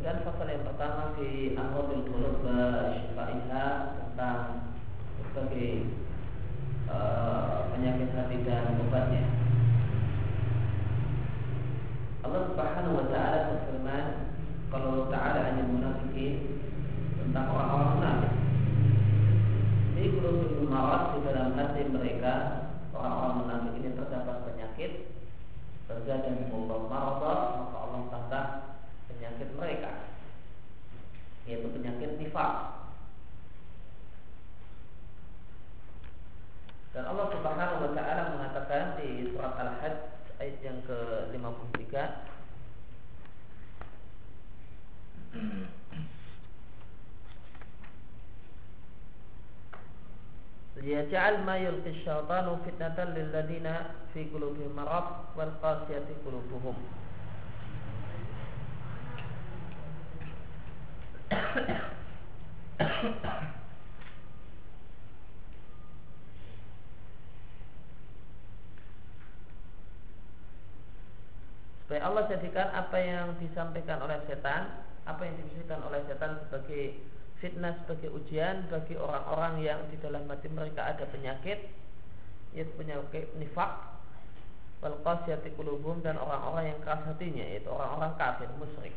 Kemudian pasal yang pertama di Amrul Qulub wa Shifaiha tentang berbagai penyakit hati dan obatnya. Allah Subhanahu wa taala berfirman, kalau taala hanya munafikin tentang orang-orang munafik. Di qulubihim marad di dalam hati mereka orang-orang munafik ini terdapat penyakit dan Allah marad maka Allah tambah penyakit mereka yaitu penyakit nifak Dan Allah Subhanahu wa taala mengatakan di surat Al-Hajj ayat yang ke-53 Liyaj'al ma yulqi syaitanu fitnatan lil ladina fi qulubihim marad wal qasiyati qulubuhum supaya Allah jadikan apa yang disampaikan oleh setan, apa yang disampaikan oleh setan sebagai fitnah, sebagai ujian bagi orang-orang yang di dalam hati mereka ada penyakit, yaitu penyakit nifak, wal qasiyati dan orang-orang yang keras hatinya, yaitu orang-orang kafir, musyrik.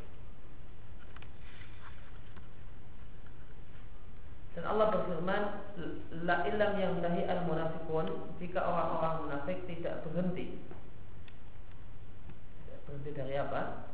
Dan Allah berfirman, la ilam yang dahi al munafikun jika orang-orang munafik tidak berhenti Berhenti dari apa?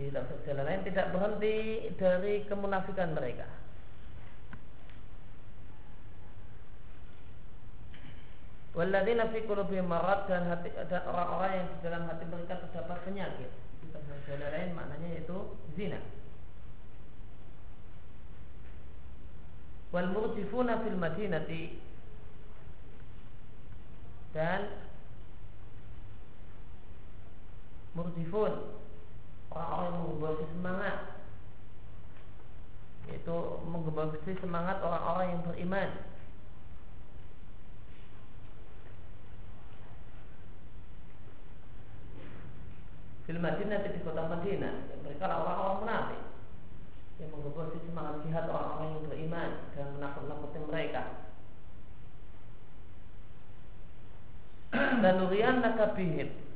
di tafsir jalan lain tidak berhenti dari kemunafikan mereka. Walladzina fi qulubihim marad dan hati dan orang-orang yang di dalam hati mereka terdapat penyakit. Tafsir jalan lain maknanya yaitu zina. Wal murjifuna fil madinati dan murjifun orang-orang yang menggembasi semangat. Yaitu menggembasi semangat orang-orang yang beriman. Di Madinah di kota Madinah mereka orang-orang munafik yang menggembasi semangat jihad orang-orang yang beriman dan menakut-nakuti mereka. Dan nurian nakabihim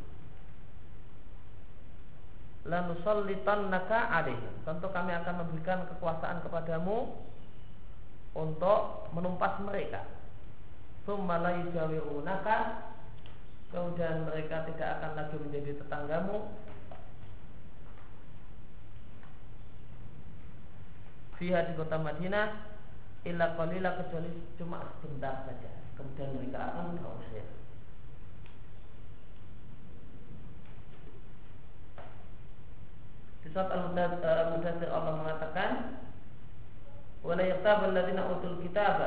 naka alaihim. Tentu kami akan memberikan kekuasaan kepadamu untuk menumpas mereka. Tsumma la yujawirunaka kemudian mereka tidak akan lagi menjadi tetanggamu Fiha di kota Madinah illa qalila kecuali cuma sebentar saja kemudian mereka akan terusir Di surat Al-Mudathir Allah mengatakan Wala yaktab alladziina utul kitab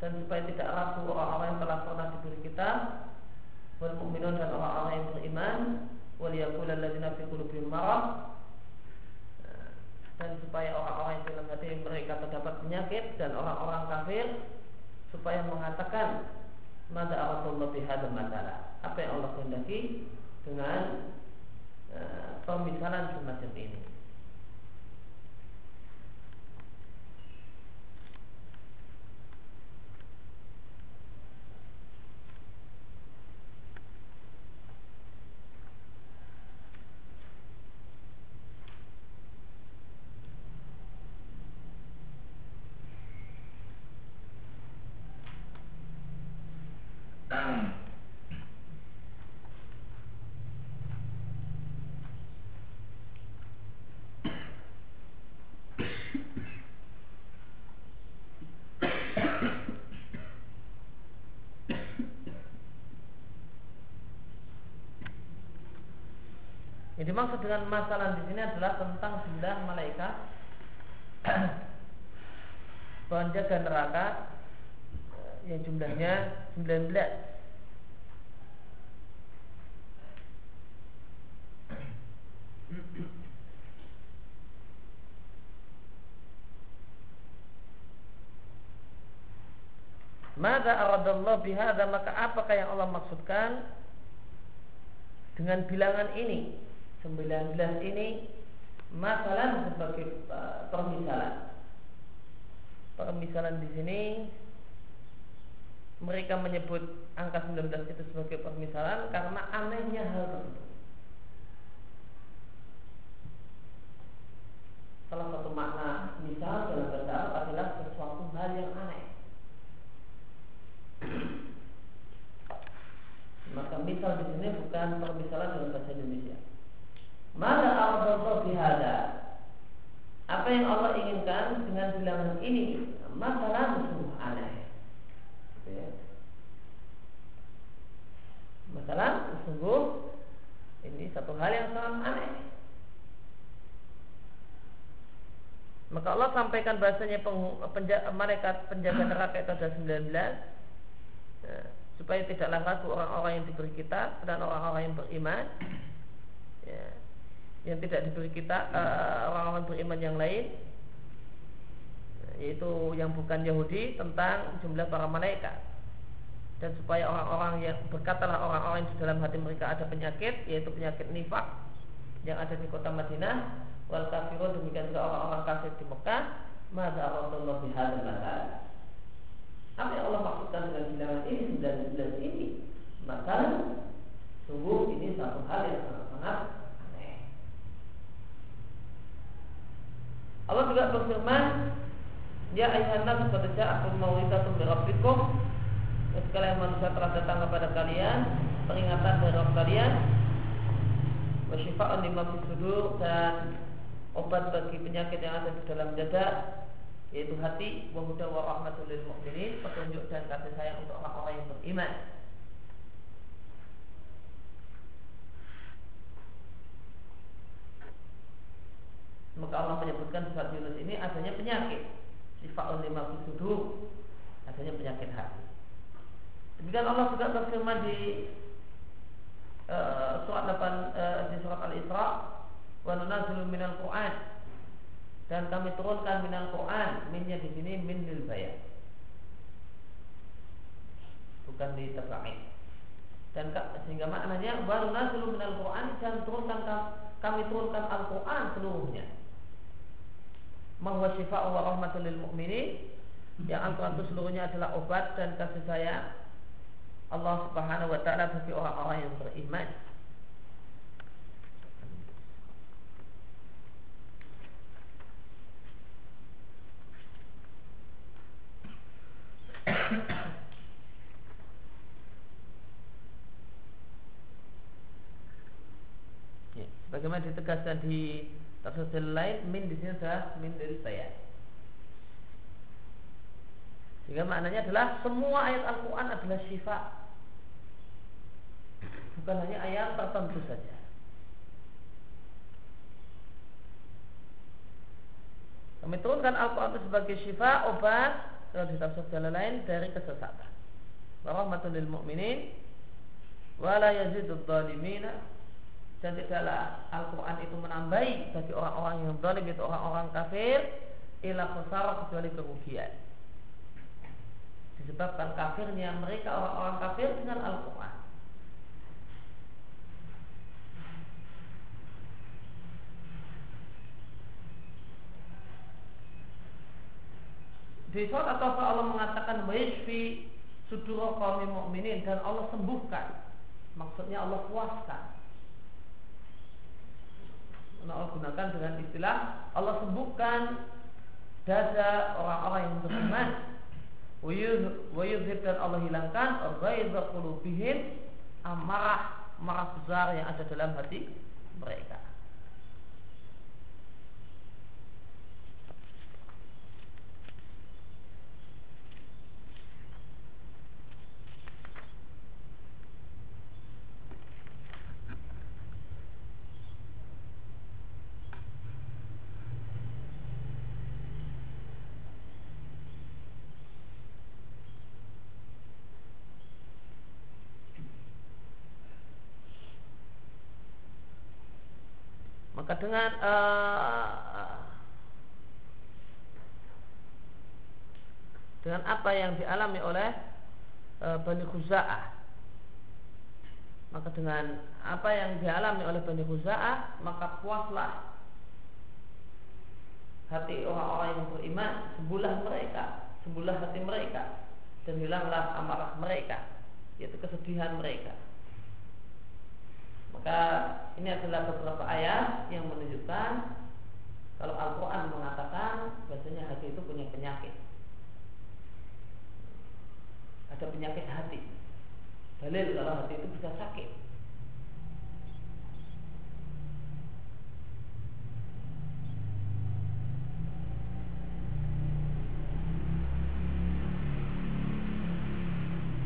dan supaya tidak ragu orang-orang yang telah pernah diberi kitab wal mu'minun dan orang-orang yang beriman wal alladziina fi marad dan supaya orang-orang yang dalam hati mereka terdapat penyakit dan orang-orang kafir supaya mengatakan mada aradallahu bihadzal masalah. Apa yang Allah kehendaki dengan uh, pemisalan semacam ini. Yang dimaksud dengan masalah di sini adalah tentang sembilan malaikat. Penjaga neraka eh, yang jumlahnya 19 Maka aradallahu bihada maka apakah yang Allah maksudkan dengan bilangan ini 19 ini masalah sebagai uh, permisalan. Permisalan di sini mereka menyebut angka 19 itu sebagai permisalan karena anehnya hal tersebut. Salah satu makna misal dalam bahasa Arab adalah sesuatu hal yang aneh. Maka misal di sini bukan permisalan dalam bahasa Indonesia. Maka Allah bihada Apa yang Allah inginkan dengan bilangan ini Masalah sungguh aneh. Masalah sungguh Ini satu hal yang sangat aneh. Maka Allah sampaikan bahasanya penjaga, malaikat penjaga neraka itu ada 19 ya, Supaya tidaklah ragu orang-orang yang diberi kita Dan orang-orang yang beriman. Ya, yang tidak diberi kita eh, orang-orang beriman yang lain yaitu yang bukan Yahudi tentang jumlah para malaikat. Dan supaya orang-orang yang berkatalah orang-orang di dalam hati mereka ada penyakit yaitu penyakit nifak yang ada di kota Madinah wal kafirun demikian juga orang-orang kafir di Mekah maka Rasulullah masal apa yang Allah maksudkan dengan bilangan ini 19 ini? Masalah sungguh ini satu hal yang sangat-sangat Allah juga berfirman, Ya ayuhan nas qad ja'akum mau'izatun min rabbikum. Sekalian manusia telah datang kepada kalian peringatan dari Rabb kalian syifa'un lima dan obat bagi penyakit yang ada di dalam dada yaitu hati wa hudan wa rahmatul mu'minin petunjuk dan kasih sayang untuk orang-orang yang beriman. Maka Allah menyebutkan sifat Yunus ini adanya penyakit. Sifat lima sudur adanya penyakit hati. Demikian Allah juga berfirman di uh, surat 8 uh, eh, di surat Al-Isra wa nunazzilu minal Qur'an dan kami turunkan minal Qur'an minnya di sini min lil bayan bukan di tabaid dan sehingga maknanya wa nunazzilu minal Qur'an dan turunkan kami turunkan Al-Qur'an seluruhnya Mahwa syifa'u wa rahmatul lil mu'minin. Yang Al-Quran itu seluruhnya adalah obat dan kasih sayang Allah subhanahu wa ta'ala bagi orang-orang yang beriman. Ya, Bagaimana ditegaskan di Tafsir lain min di sini adalah min dari saya. Sehingga maknanya adalah semua ayat Al-Quran adalah syifa. Bukan hanya ayat tertentu saja. Kami turunkan Al-Quran itu sebagai syifa Obat Kalau di tafsir jalan lain dari kesesatan. Warahmatul lil mu'minin Wala yazidud dhalimina dan tidaklah Al-Quran itu menambahi bagi orang-orang yang zalim itu orang-orang kafir ila khusar kecuali kerugian disebabkan kafirnya mereka orang-orang kafir dengan Al-Quran. Di surat atau Allah mengatakan Wayshfi suduro kaum mukminin dan Allah sembuhkan. Maksudnya Allah puaskan. Allah gunakan dengan istilah Allah sembuhkan dada orang-orang yang beriman. Wayudhib dan Allah hilangkan Ghaidha qulubihim Amarah Marah besar yang ada dalam hati mereka Maka dengan uh, dengan apa yang dialami oleh uh, Bani Khuza'ah. Maka dengan apa yang dialami oleh Bani Khuza'ah maka puaslah hati orang-orang yang beriman sebelah mereka sebelah hati mereka dan hilanglah amarah mereka yaitu kesedihan mereka maka ini adalah beberapa ayat yang menunjukkan kalau Al-Quran mengatakan bahasanya hati itu punya penyakit. Ada penyakit hati. Dalil kalau hati itu bisa sakit.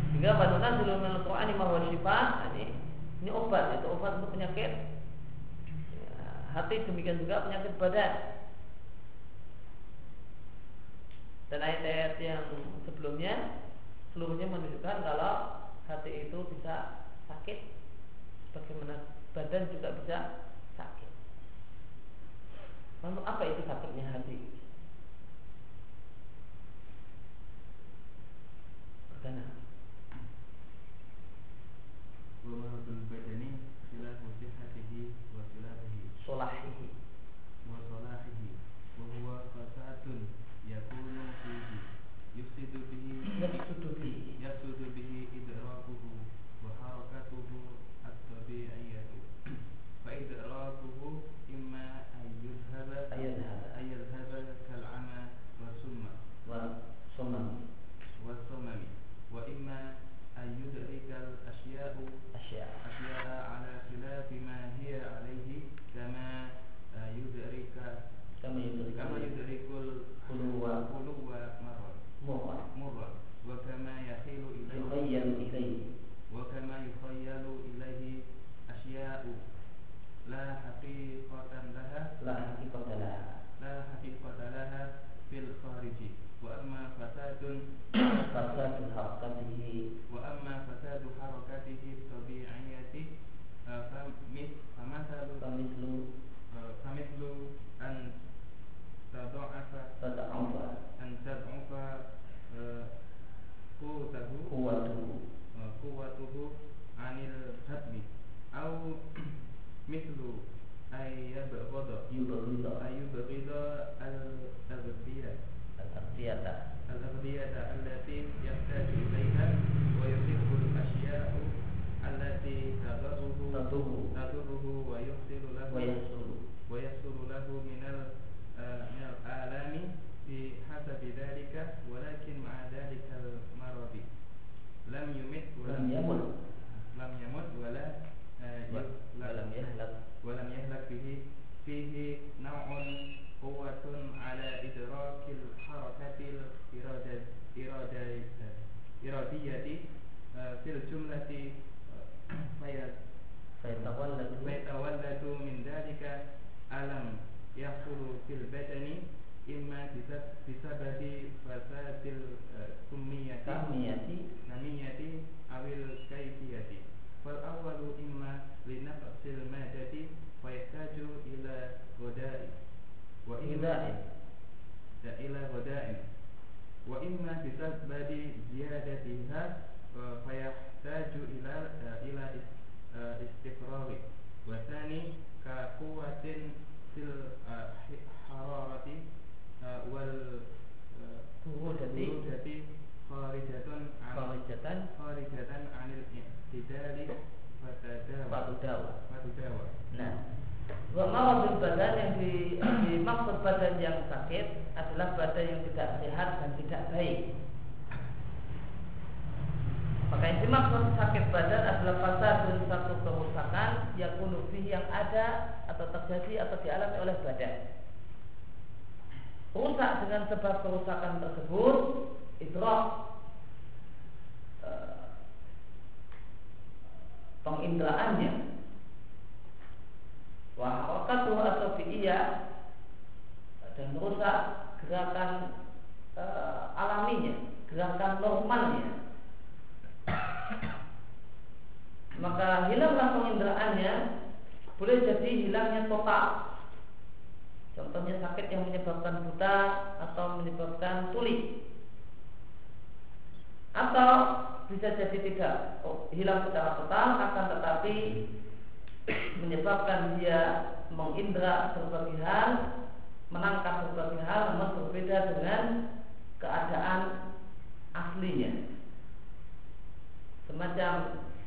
Sehingga pada nazilul Al-Quran ma huwa ini obat, itu obat untuk penyakit ya, hati demikian juga penyakit badan. Dan ayat-ayat yang sebelumnya seluruhnya menunjukkan kalau hati itu bisa sakit, bagaimana badan juga bisa sakit. Lalu apa itu sakitnya hati? Bagaimana? solahihi. Wa solahihi. Wa huwa fasadun yakunu fihi. Yufsidu bihi fasadun aslinya. Semacam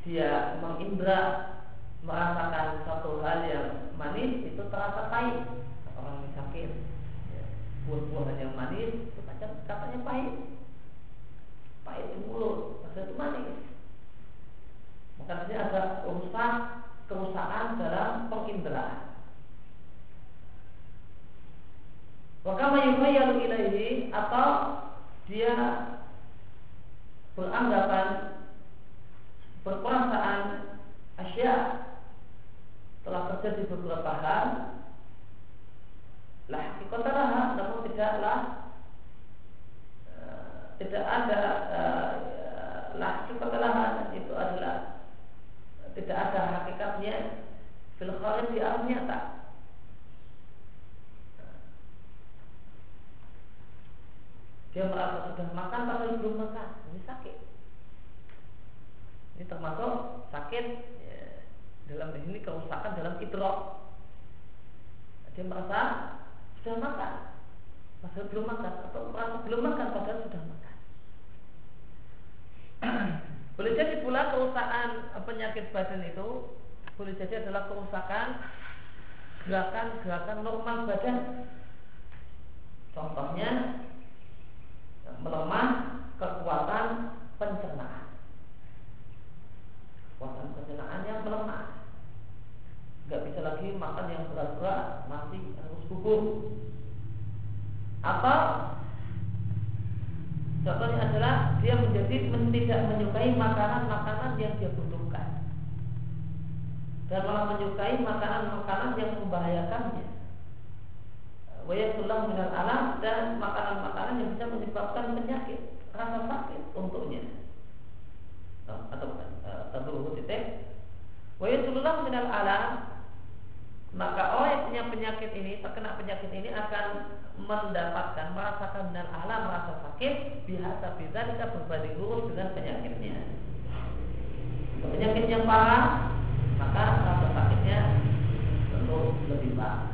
dia mengindra merasakan satu hal yang manis itu terasa pahit. Orang yang sakit, ya, buah-buahan yang manis itu katanya pahit, pahit di mulut, padahal itu manis. Maka ini ada rusak kerusakan dalam penginderaan. Wakama yukhayyalu ilaihi atau dia beranggapan berperasaan asya telah terjadi beberapa hal. Lah hakikatlah namun tidaklah uh, tidak ada uh, lah hakikatlah itu adalah tidak ada hakikatnya. Fil di alam nyata. Dia merasa sudah makan padahal belum makan. Sakit. Ini termasuk sakit ya, dalam ini kerusakan dalam idrok. Dia merasa sudah makan padahal belum makan atau merasa belum makan padahal sudah makan. boleh jadi pula kerusakan penyakit badan itu boleh jadi adalah kerusakan gerakan-gerakan normal badan. Contohnya melemah kekuatan pencernaan. Kekuatan pencernaan yang melemah. Gak bisa lagi makan yang berat-berat, masih harus gugur. Atau contohnya adalah dia menjadi tidak menyukai makanan-makanan yang dia butuhkan dan malah menyukai makanan-makanan yang membahayakannya Wayatullah minal alam dan makanan-makanan yang bisa menyebabkan penyakit rasa sakit untuknya. Atau tentu titik. Wayatullah minal alam. Maka orang yang punya penyakit ini terkena penyakit ini akan mendapatkan merasakan dan alam merasa sakit biasa bisa kita berbanding lurus dengan penyakitnya. Penyakit yang parah maka rasa sakitnya tentu lebih parah.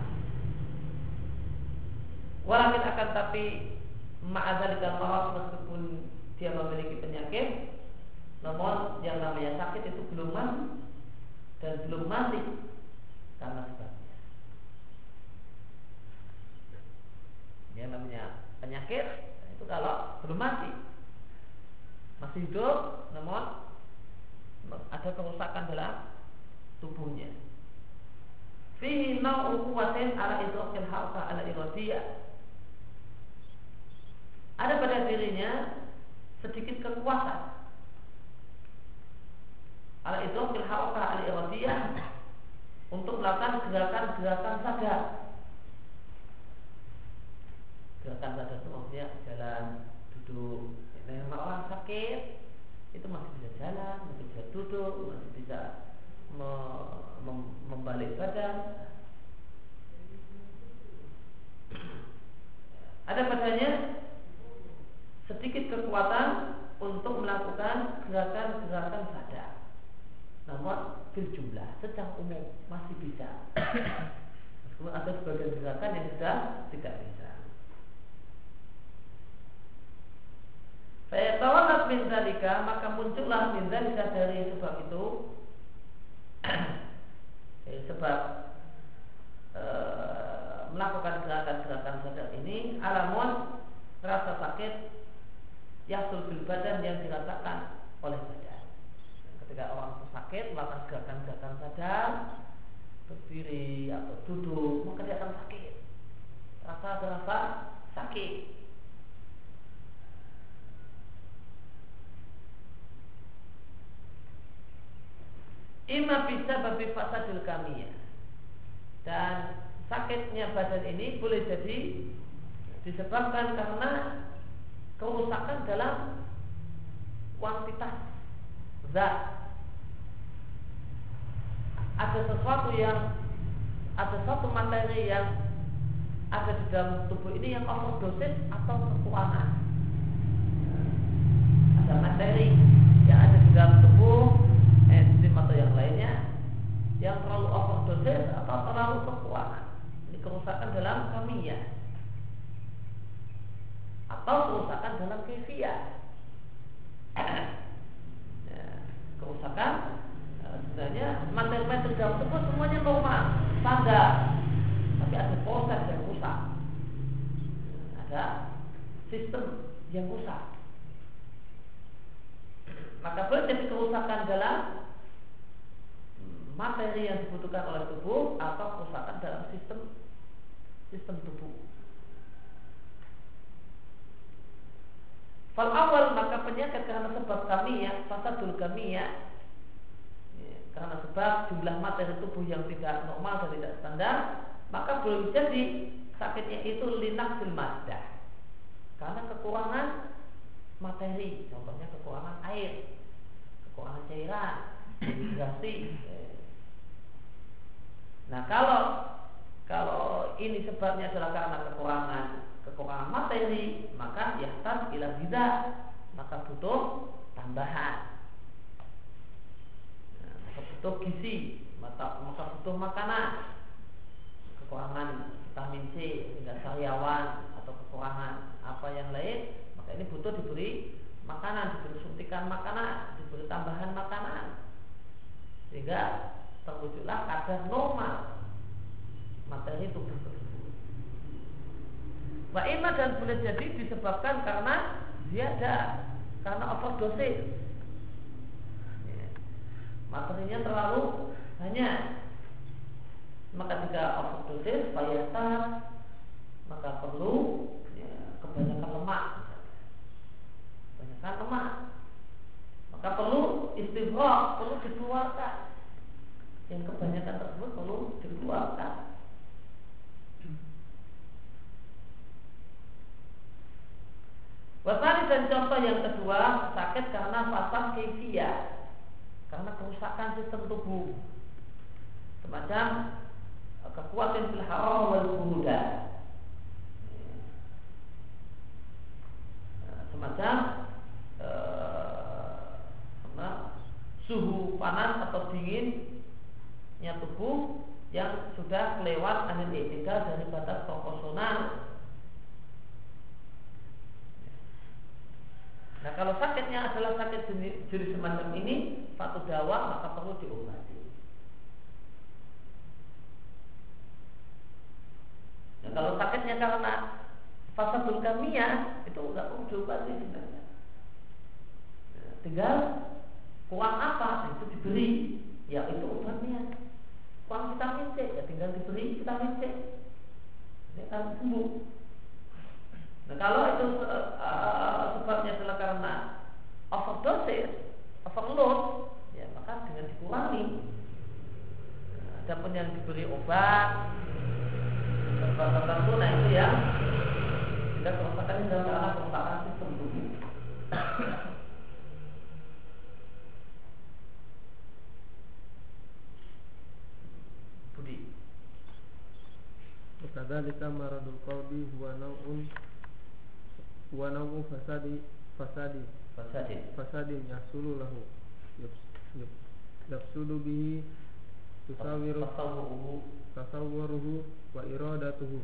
Walakin akan tapi ma'adzalika marad meskipun dia memiliki penyakit namun yang namanya sakit itu belum mati dan belum mati karena sebabnya. Yang namanya penyakit itu kalau belum mati masih hidup namun ada kerusakan dalam tubuhnya. Fihi nau'u kuwatin ala idrakil harfa ala iradiyah ada pada dirinya sedikit kekuatan. Al itu fil al untuk melakukan gerakan-gerakan sadar. Gerakan sadar itu maksudnya jalan, duduk. Nah, orang sakit itu masih bisa jalan, masih bisa duduk, masih bisa me mem membalik badan. Ada padanya sedikit kekuatan untuk melakukan gerakan-gerakan sadar. Namun fil jumlah secara umum masih bisa. Meskipun ada sebagian gerakan yang sudah tidak bisa. Saya tawalat min zalika maka muncullah min zalika dari sebab itu sebab e, melakukan gerakan-gerakan sadar ini alamun rasa sakit yasul fil badan yang dirasakan oleh badan. Ketika orang sakit melakukan gerakan-gerakan sadar, berdiri atau duduk, maka dia akan sakit. Rasa ada rasa sakit. Ima bisa babi fasadil kamiyah dan sakitnya badan ini boleh jadi disebabkan karena kerusakan dalam kuantitas zat. Ada sesuatu yang ada satu materi yang ada di dalam tubuh ini yang overdosis atau kekurangan. Ada materi yang ada di dalam tubuh enzim atau yang lainnya yang terlalu overdosis atau terlalu kekurangan. Ini kerusakan dalam kamiyah atau kerusakan dalam kefiah. ya, kerusakan eh, sebenarnya materi-materi dalam tubuh semuanya normal, standar, tapi ada proses yang rusak, ada sistem yang rusak. Maka jadi kerusakan dalam materi yang dibutuhkan oleh tubuh atau kerusakan dalam sistem sistem tubuh. Fal awal maka penyakit karena sebab kami ya fasadul kami ya karena sebab jumlah materi tubuh yang tidak normal dan tidak standar maka boleh jadi sakitnya itu linak silmadah karena kekurangan materi contohnya kekurangan air kekurangan cairan, dehidrasi. Nah kalau kalau ini sebabnya adalah karena kekurangan kekurangan materi, maka yahtas ila tidak, maka butuh tambahan. Nah, maka butuh gizi, maka, maka butuh makanan. Kekurangan vitamin C hingga sariawan atau kekurangan apa yang lain, maka ini butuh diberi makanan, diberi suntikan makanan diberi tambahan makanan sehingga terwujudlah kadar normal materi tubuh tersebut. Wa'ima dan boleh jadi disebabkan karena dia ada karena overdosis. Ya. Materinya terlalu banyak. Maka jika overdosis, payasa, maka perlu ya, kebanyakan lemak. Kebanyakan lemak maka perlu istighfar, perlu dikeluarkan. Yang kebanyakan tersebut perlu dikeluarkan. Wasani dan contoh yang kedua sakit karena fasad kefia karena kerusakan sistem tubuh. Semacam kekuatan fil haram wal semacam suhu panas atau dinginnya tubuh yang sudah kelewat anil etika dari batas proporsional. Nah kalau sakitnya adalah sakit jenis semacam ini, satu dawa maka perlu diobati. Nah kalau sakitnya karena fase bulkamia itu nggak perlu diobati sebenarnya. Nah, tinggal Kurang apa? Itu diberi. Ya itu obatnya. Kurang vitamin C, ya tinggal diberi vitamin C. Ini sembuh. Nah kalau itu uh, sebabnya adalah karena overdosis, overload, ya maka dengan dikurangi. Nah, adapun yang diberi obat, obat tertentu, nah itu ya tidak kerusakan dalam karena kerusakan sistem tubuh. Kadzalika maradul qalbi huwa nau'un huwa nau'u fasadi fasadi. Fasadi fasadin yasulu lahu. Yafsudu bihi tusawiru tasawwaruhu wa iradatuhu.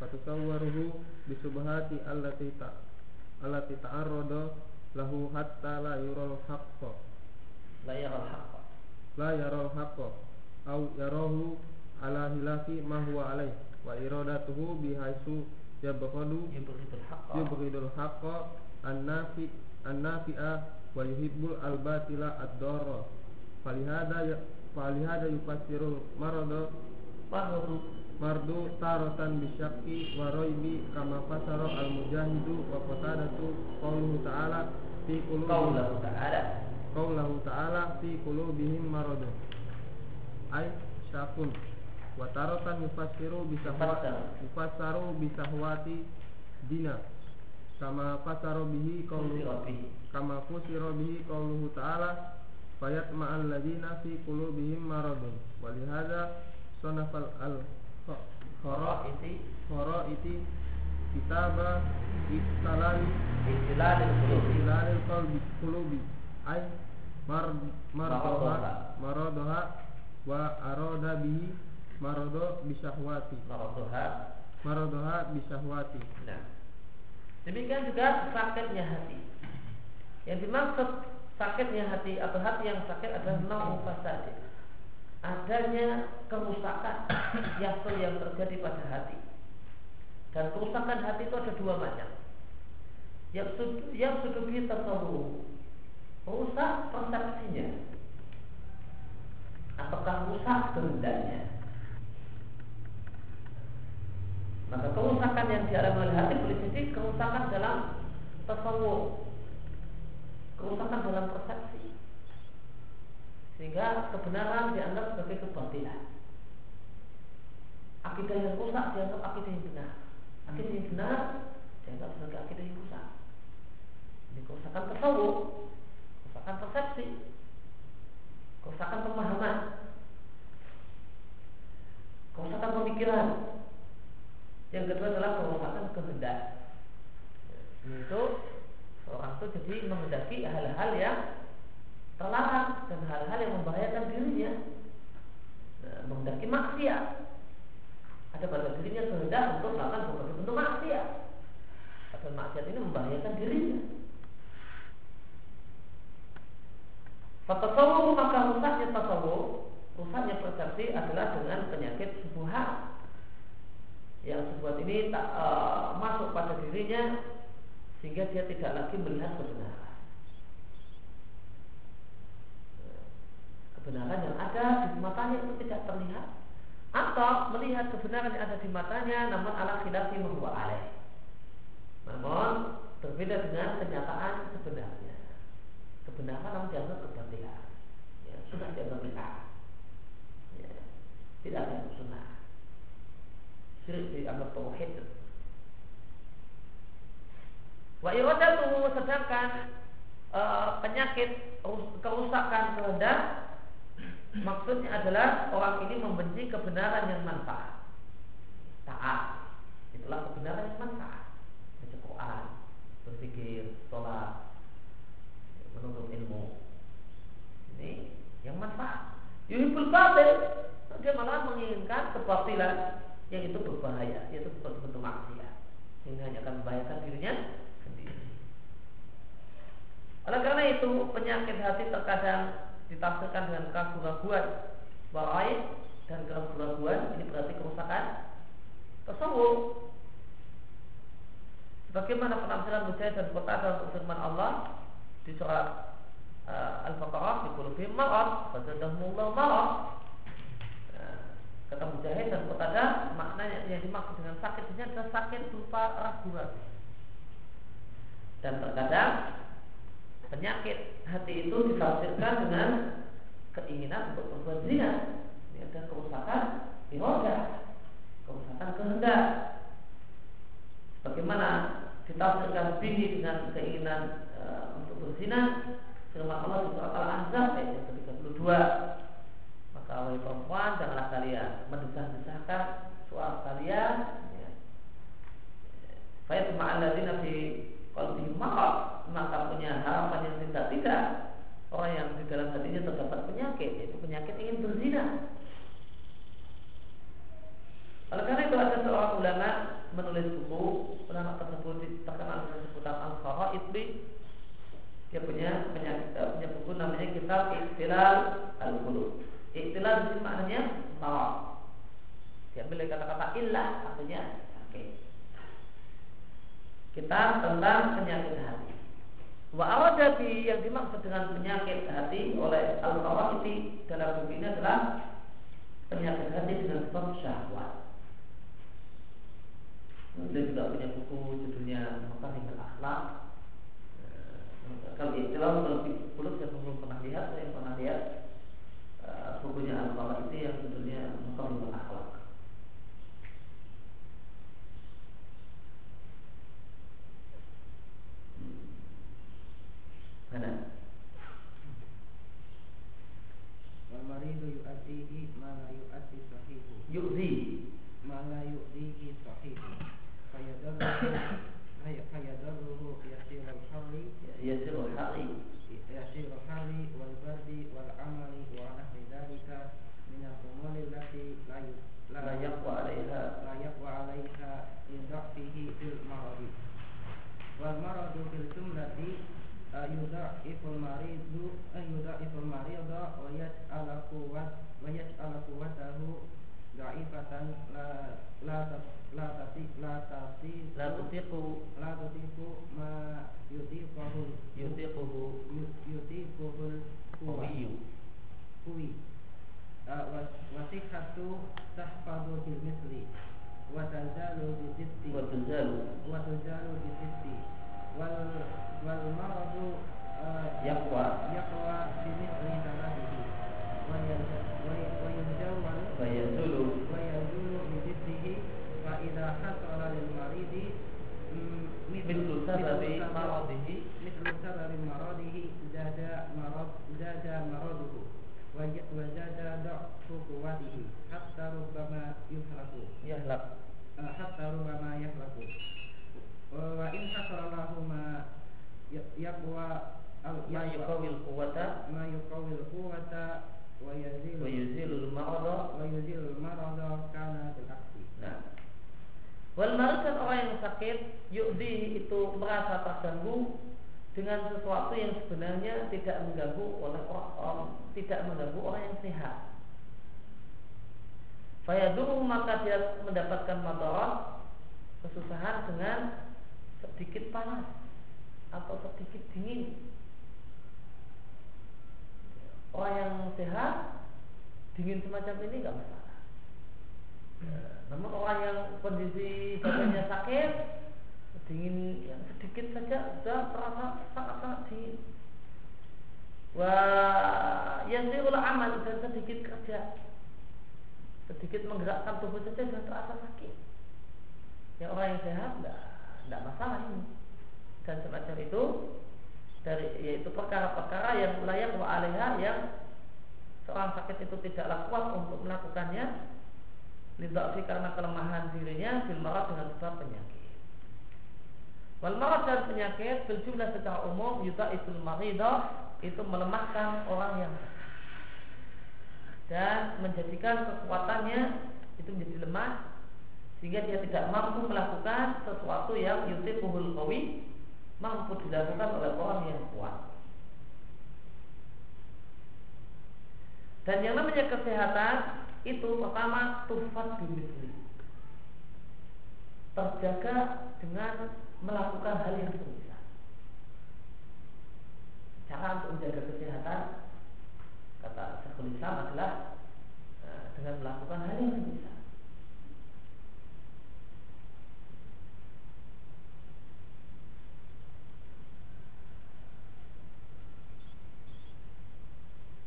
Fatusawwaruhu bisubhati allati ta allati ta'arrada lahu hatta la yural haqqa. La yaral haqqa. La yaral haqqa. Au yarahu ala hilafi ma huwa alaih wa iradatuhu bihaisu yabghadu Yubghidul haqqa yubghidul haqqa an-nafi an-nafi'a wa yuhibbul al-batila ad-darra. Falihada ya- falihada yufassirul marada Maradu. Mardu. Taratan bisyakki wa raibi kama fasara al-mujahidu wa qatadatu qawluhu ta'ala fi qulubi Qaulahu ta'ala. Qawluhu ta'ala fi qulubihim maradu. Ay syakun wa taratan yufassiru bisahwa Yufassar. yufassaru bisahwati dina. Kama fasaru bihi bihi. kama fusira bihi qauluhu ta'ala fayatma alladzina fi qulubihim maradun. Walihada sanafal al khara Iti iti kitaba istalali Istilalil qulub istilalil qalbi qulubi. Ay mar Maradoha. mardoha maradoha wa arada bihi marado bisahwati. Maraduha maradoha bisahwati. Nah. Demikian juga sakitnya hati. Yang dimaksud sakitnya hati atau hati yang sakit adalah nau fasadid Adanya kerusakan Yasel yang terjadi pada hati. Dan kerusakan hati itu ada dua macam. Yang sudah yang sudah kita tahu Rusak persepsinya. Ataukah rusak kehendaknya Maka kerusakan yang dialami oleh hati boleh jadi kerusakan dalam tasawuf, kerusakan dalam persepsi, sehingga kebenaran dianggap sebagai kebatilan. Akidah yang rusak dianggap akidah yang benar. Akidah yang benar dianggap sebagai akidah yang rusak. Ini kerusakan tasawuf, kerusakan persepsi, kerusakan pemahaman, kerusakan pemikiran, yang kedua adalah kerusakan kehendak. Itu seorang itu jadi menghendaki hal-hal yang terlarang dan hal-hal yang membahayakan dirinya. Nah, menghendaki maksiat. Ada pada dirinya kehendak untuk melakukan berbagai bentuk maksiat. Padahal maksiat ini membahayakan dirinya. Fatasawuf maka rusaknya tasawuf, rusaknya persepsi adalah dengan penyakit subuhat yang sebuah ini tak e, masuk pada dirinya sehingga dia tidak lagi melihat kebenaran. Kebenaran yang ada di matanya itu tidak terlihat atau melihat kebenaran yang ada di matanya namun ala khilafi membuat alaih. Namun berbeda dengan kenyataan sebenarnya. Kebenaran namun dianggap kebatilan. Ya, sudah dianggap bid'ah. Ya, tidak ada sunnah syirik dianggap tauhid. Wa iradatuhu sedangkan e, penyakit kerusakan kehendak maksudnya adalah orang ini membenci kebenaran yang manfaat. Taat. Itulah kebenaran yang manfaat. Baca Quran, berpikir, sholat, menuntut ilmu. Ini yang manfaat. Yuhibul batil, dia malah menginginkan kebatilan yang itu berbahaya, yaitu bentuk maksiat. Ini hanya akan membahayakan dirinya sendiri. Oleh karena itu, penyakit hati terkadang ditafsirkan dengan keraguan baik dan keraguan ini berarti kerusakan tasawuf. Bagaimana penafsiran Mujahid dan Kota dalam firman Allah di surat uh, Al-Baqarah di kulubihim marad, fazadahumullahu marad. Kata Mujahid dan Qatadah maknanya yang dimaksud dengan sakit ini adalah sakit berupa ragu-ragu. Dan terkadang penyakit hati itu ditafsirkan dengan keinginan untuk berbuat zina. Ini ada kerusakan iroda, kerusakan kehendak. Bagaimana ditafsirkan bini dengan keinginan e, untuk berzina? Firman Allah di surat Al-Ahzab ayat 32 Wahai perempuan janganlah kalian mendesah-desahkan suara kalian ya. Fayat ma'alladzina fi qalbihim marad maka punya harapan yang tidak-tidak orang yang di dalam hatinya terdapat penyakit yaitu penyakit ingin berzina. Oleh karena itu ada seorang ulama menulis buku ulama tersebut terkenal dengan sebutan al itu dia punya penyakit, punya buku namanya Kitab Istilal Al-Qulub. Istilah di sini maknanya marad. Diambil dari kata-kata ilah artinya sakit. kita tentang penyakit hati. Wa awadabi yang dimaksud dengan penyakit hati oleh al itu dalam buku ini adalah penyakit hati dengan sebab syahwat. Dia juga punya buku judulnya itu dari yaitu perkara-perkara yang layak wa alaiha yang seorang sakit itu tidaklah kuat untuk melakukannya lidhafi karena kelemahan dirinya bil marad dengan sebab penyakit. Wal marad dan penyakit bil jumlah secara umum yudha'iful maridah itu melemahkan orang yang dan menjadikan kekuatannya itu menjadi lemah sehingga dia tidak mampu melakukan sesuatu yang yutiquhul qawi mampu dilakukan oleh orang yang kuat. Dan yang namanya kesehatan itu pertama tufat bimisli terjaga dengan melakukan hal yang semisal. Cara untuk menjaga kesehatan kata Syekhul Islam adalah eh, dengan melakukan hal yang semisal.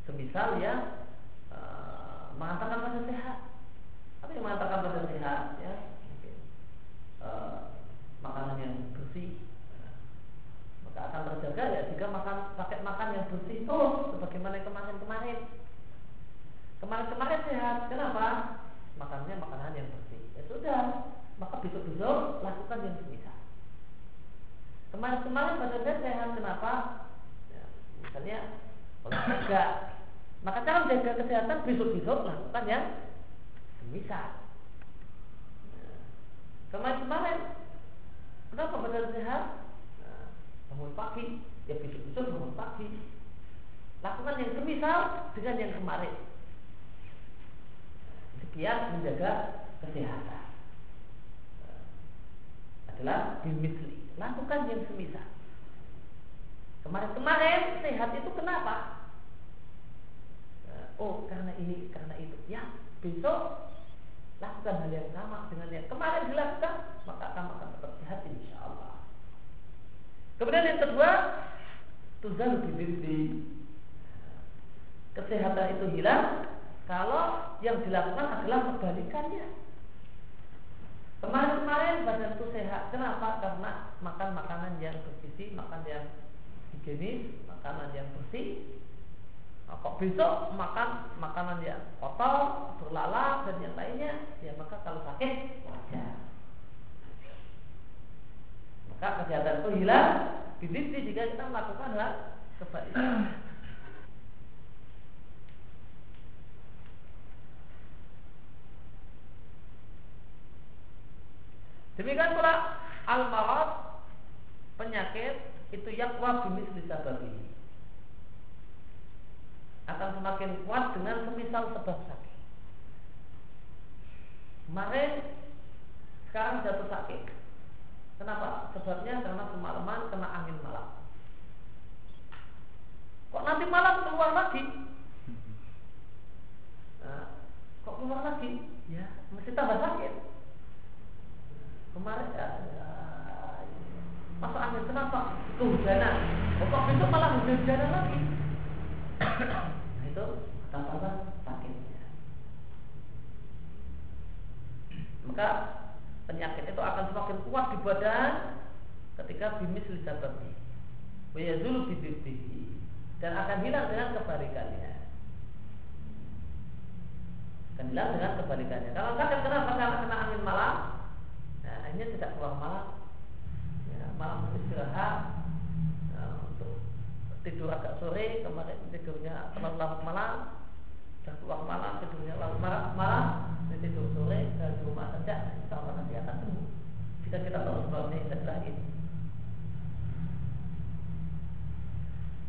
Semisal ya eh, mengatakan pada sehat. Apa yang mengatakan pada sehat ya? Eh, makanan yang bersih maka akan terjaga ya jika makan pakai makan yang bersih terus sebagaimana kemarin-kemarin. Kemarin-kemarin sehat, kenapa? Makannya makanan yang bersih. Ya sudah, maka besok-besok lakukan yang semisal. Kemarin-kemarin badan saya sehat, kenapa? Ya, misalnya olahraga. Maka cara menjaga kesehatan besok-besok lakukan yang semisal. Ya. Kemarin-kemarin, kenapa badan sehat? Nah, bangun pagi, ya besok-besok bangun pagi. Lakukan yang semisal dengan yang kemarin. Sekian menjaga kesehatan. adalah bimisli. Lakukan yang semisal. Kemarin-kemarin sehat itu kenapa? Oh, karena ini, karena itu. Ya, besok lakukan hal yang sama dengan yang kemarin dilakukan, maka kamu akan tetap sehat insya Allah. Kemudian yang kedua, tuzal bibirdi. Kesehatan itu hilang kalau yang dilakukan adalah kebalikannya. Kemarin-kemarin badan itu sehat. Kenapa? Karena makan makanan yang bergizi, makan yang higienis, makanan yang bersih. Nah, kok besok makan makanan yang kotor, berlalat dan yang lainnya, ya maka kalau sakit wajar. Maka kesehatan itu hilang, bibit jika kita melakukan hal kebaikan. Demikian pula al-marad penyakit itu yakwa bimis sababi akan semakin kuat dengan semisal sebab sakit. Kemarin sekarang jatuh sakit. Kenapa? Sebabnya karena semalaman kena angin malam. Kok nanti malam keluar lagi? Nah, kok keluar lagi? Ya, mesti tambah sakit kemarin ya, ya, masuk angin kenapa kehujanan oh, kok besok malah hujan-hujanan lagi itu tambah sakitnya maka penyakit itu akan semakin kuat di badan ketika bimis lisababi wayazulu bibibbihi dan akan hilang dengan kebalikannya. Akan hilang dengan kebalikannya. Kalau sakit kenapa? Karena kena angin malam. Akhirnya tidak keluar malam. Ya, malam istirahat ya, untuk tidur agak sore kemarin tidurnya terlalu malam dan keluar malam tidurnya larut malam malam dan tidur sore dan di rumah saja insya Allah nanti akan sembuh. Jika kita tahu sebabnya adalah ini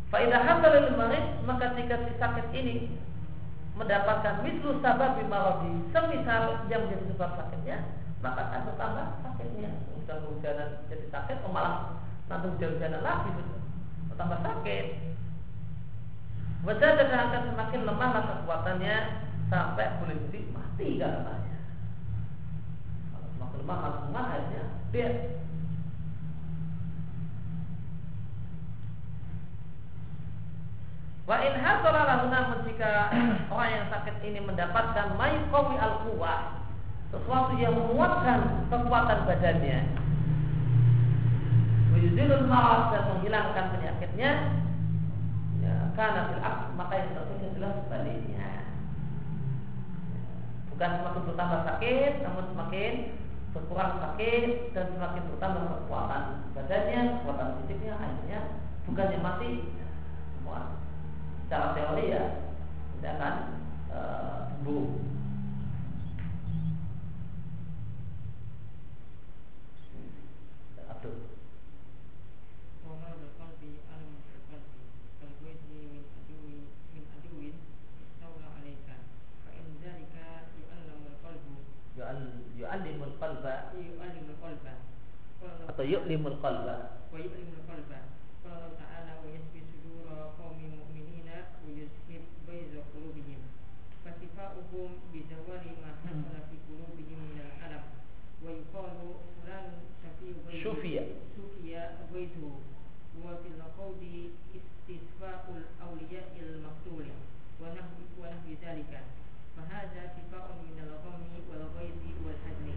Faidah hasalil marid maka jika si sakit ini mendapatkan mislu sabab maradi semisal yang menjadi sebab sakitnya maka akan bertambah sakitnya. Sudah hujanan jadi sakit oh malah nanti hujan-hujanan lagi bertambah sakit. Wajah akan semakin lemah kekuatannya sampai boleh jadi mati karenanya kalau semakin lemah harus lemah akhirnya dia. Wa in hasala lahu jika orang yang sakit ini mendapatkan mayqawi al-quwah sesuatu yang menguatkan kekuatan badannya Wujudul marad dan menghilangkan penyakitnya ya, karena fil maka yang terjadi adalah sebaliknya. Bukan semakin bertambah sakit namun semakin berkurang sakit dan semakin bertambah kekuatan badannya kekuatan fisiknya akhirnya bukannya mati semua. Secara teori ya tidak akan uh, yu'allimul qalba. Yu'allimul qalba. Atau yu'limul qalba. Wa yu'limul qalba. Qala ta'ala wa yasbi sudura qaumi mu'minina wa yusmib bayza qulubihim. Fasifa'uhum bi zawali ma hasala fi qulubihim min al-alam. Wa yuqalu fulan shafi'u baydu shufiya shufiya baydu wa fil qawli istisfa'ul awliya'il maqtuli. Wa nahwi wa nahwi dhalika فهذا شفاء من الغم والغيظ والحزن.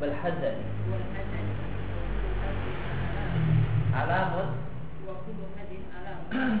والحزن. والحزن. علام وكل هذه علام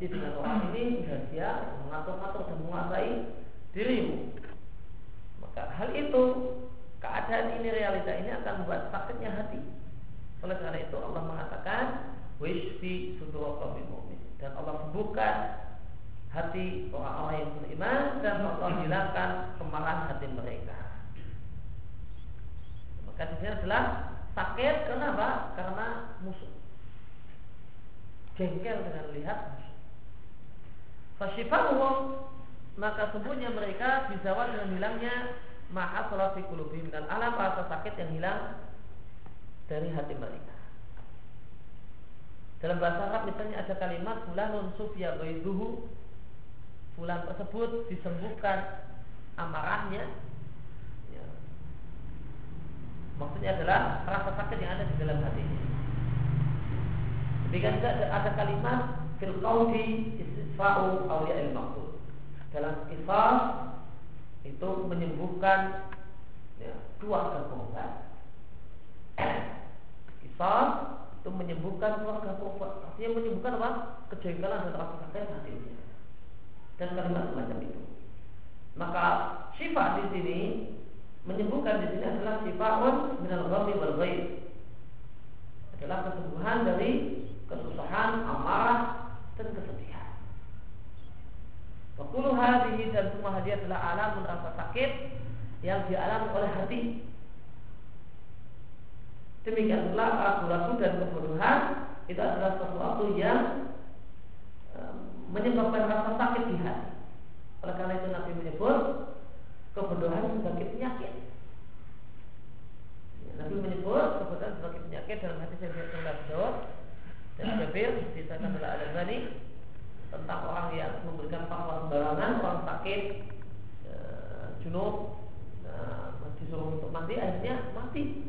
Benci dengan orang ini dan dia mengatur-ngatur dan menguasai dirimu. Maka hal itu keadaan ini realita ini akan membuat sakitnya hati. Oleh karena itu Allah mengatakan wishfi sudur dan Allah sembuhkan hati orang-orang yang beriman dan Allah hilangkan kemarahan hati mereka. Maka di sini adalah sakit kenapa? Karena musuh. Jengkel dengan lihat musuh. Fasyifahuhum maka sembuhnya mereka bisa dengan hilangnya maha fi kulubihim dan alam rasa sakit yang hilang dari hati mereka. Dalam bahasa Arab misalnya ada kalimat fulanun sufya ghaiduhu Fulan tersebut disembuhkan amarahnya. Ya. Maksudnya adalah rasa sakit yang ada di dalam hatinya. Juga ada kalimat fil istisfa'u awliya'il maksud Dalam istisfa itu menyembuhkan ya, dua kekuatan Istisfa itu menyembuhkan keluarga korban artinya menyembuhkan apa? Kejengkelan dan rasa sakit hatinya dan kalimat semacam itu. Maka sifat di sini menyembuhkan di sini adalah sifatun minal ghammi wal ghaib. Adalah kesembuhan dari kesusahan, amarah dan kesedihan. Wakulu hadhihi dan semua hadiah adalah alam rasa sakit yang dialami oleh hati Demikian pula ragu-ragu dan kebodohan itu adalah sesuatu yang menyebabkan rasa sakit di hati. Oleh karena itu Nabi menyebut kebodohan sebagai penyakit. Nabi menyebut kebodohan sebagai penyakit dalam hadis yang Daud dan Jabir diceritakan oleh Al Ghani tentang orang yang memberikan fatwa sembarangan, orang sakit, e, junub, e, disuruh untuk mati, akhirnya mati.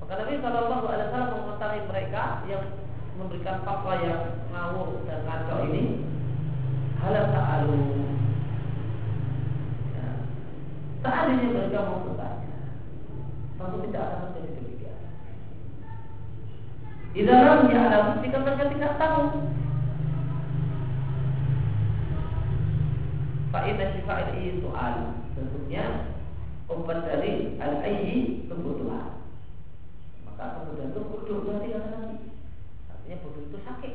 Maka Nabi Shallallahu Alaihi Wasallam mengomentari mereka yang memberikan fatwa yang ngawur dan kacau ini halal ta'alu. Ya. seandainya mereka mau bertanya. Tentu tidak akan terjadi demikian. Di dalam ada jika mereka tidak tahu Fa'inna syifa'il ini soal Tentunya Obat dari al-ayyi kebutuhan maka kemudian itu bodoh berarti kata Nabi. Artinya bodoh itu sakit.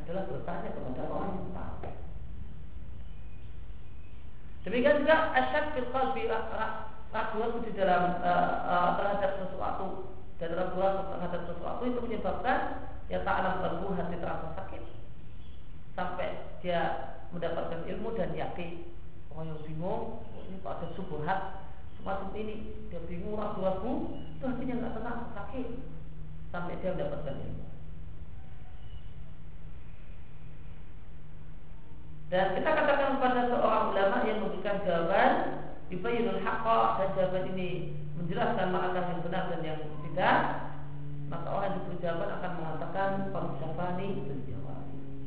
Adalah bertanya kepada orang yang tahu. Demikian juga asyad fil qalbi ragu di dalam uh, uh, terhadap sesuatu dan ragu terhadap sesuatu itu menyebabkan ya ta'alam kalbu hati terasa sakit sampai dia mendapatkan ilmu dan yakin. Orang yang bingung ini kok subuhat semacam ini dia bingung ragu-ragu itu hatinya nggak tenang sakit sampai dia mendapatkan ilmu. Dan kita katakan kepada seorang ulama yang memberikan jawaban Ibayinul haqqa dan jawaban ini menjelaskan makna yang benar dan yang tidak maka orang yang diberi jawaban akan mengatakan Fansafani menjawab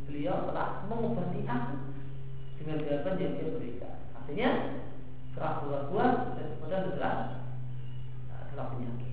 beliau telah mengobati aku dengan jawaban yang dia berikan artinya keraguan-keraguan dan kemudian adalah adalah penyakit.